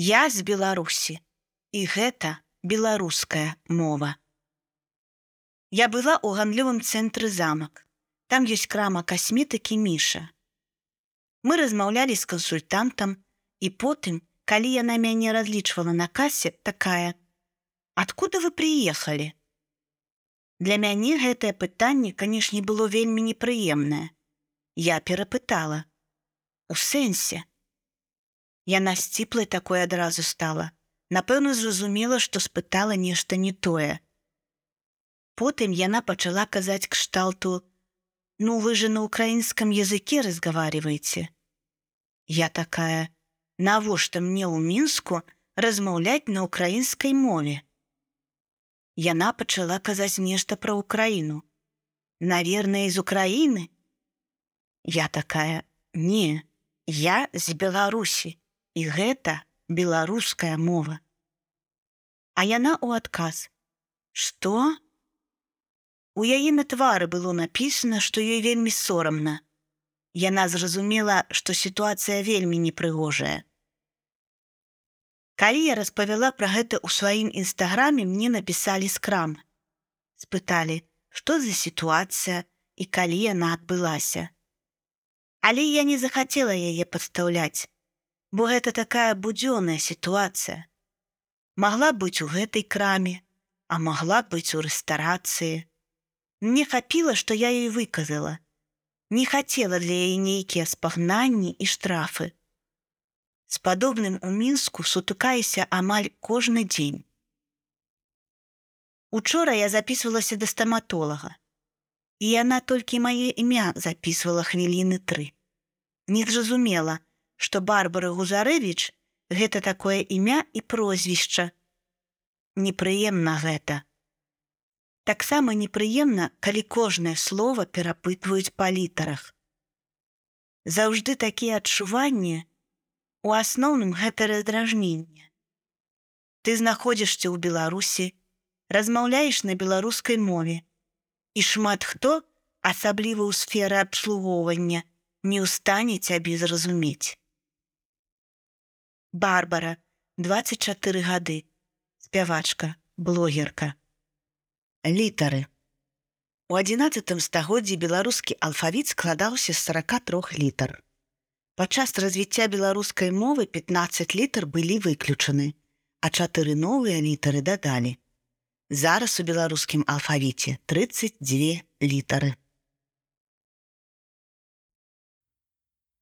Я з Беларусі, і гэта беларуская мова. Я была ў гандлёвым цэнтры замак. Там ёсць крама касметыкі міша. Мы размаўлялі з кансультантам і потым, калі яна мяне разлічвала на касе такая: Адкуда вы прыехалі? Для мяне гэтае пытанне, канешне, было вельмі непрыемнае. Я перапытала: У сэнсе. Яна сціплай такое адразу стала. Напэўна, зразумела, што спытала нешта не тое. Потым яна пачала казаць кшталту: « Ну вы же на украінском языке разговариваете. Я такая: Навошта мне ў мінску размаўляць на украінскай мове. Яна пачала казаць нешта пра ўкраіну. Наверное, з Украіны. Я такая: не, я з Беларусі і гэта беларуская мова. А яна ў адказ: Што? У яе на твары было напісана, што ёй вельмі сорамна. Яна зразумела, што сітуацыя вельмі непрыгожая. Калі я распавяла пра гэта ў сваім нстаграме, мне напісалі скрам. Спыталі, што за сітуацыя і калі яна адбылася. Але я не захацела яе падстаўляць, бо гэта такая будзённая сітуацыя. Магла быць у гэтай краме, а магла быць у рэстарацыі. Мне хапіла, што я ёй выказала. Не хацела для яе нейкія спагнанні і штрафы. З падобным у мінску сутыкаюся амаль кожны дзень. Учора я записывалася да стаматолага. І яна толькі мае імя записывала хвіліны тры. Не зразумела, што Барбара Гузарэвіч гэта такое імя і прозвішча. Непрыемна гэта таксама непрыемна, калі кожнае слово перапытваюць па літарах. Заўжды такія адчуванні у асноўным гэта раздражненне. Ты знаходзішся ў Беларусі, размаўляеш на беларускай мове і шмат хто, асабліва ў сферы абслугоўвання, не ў стане цябе зразумець. Барбара, 24 гады, спявачка, блогерка літары. У 11 стагоддзі беларускі алфавіт складаўся з 43 літар. Падчас развіцця беларускай мовы 15 літр былі выключаны, а чатыры новыя літары дадалі. Зараз у беларускім алфавіце 32 літары.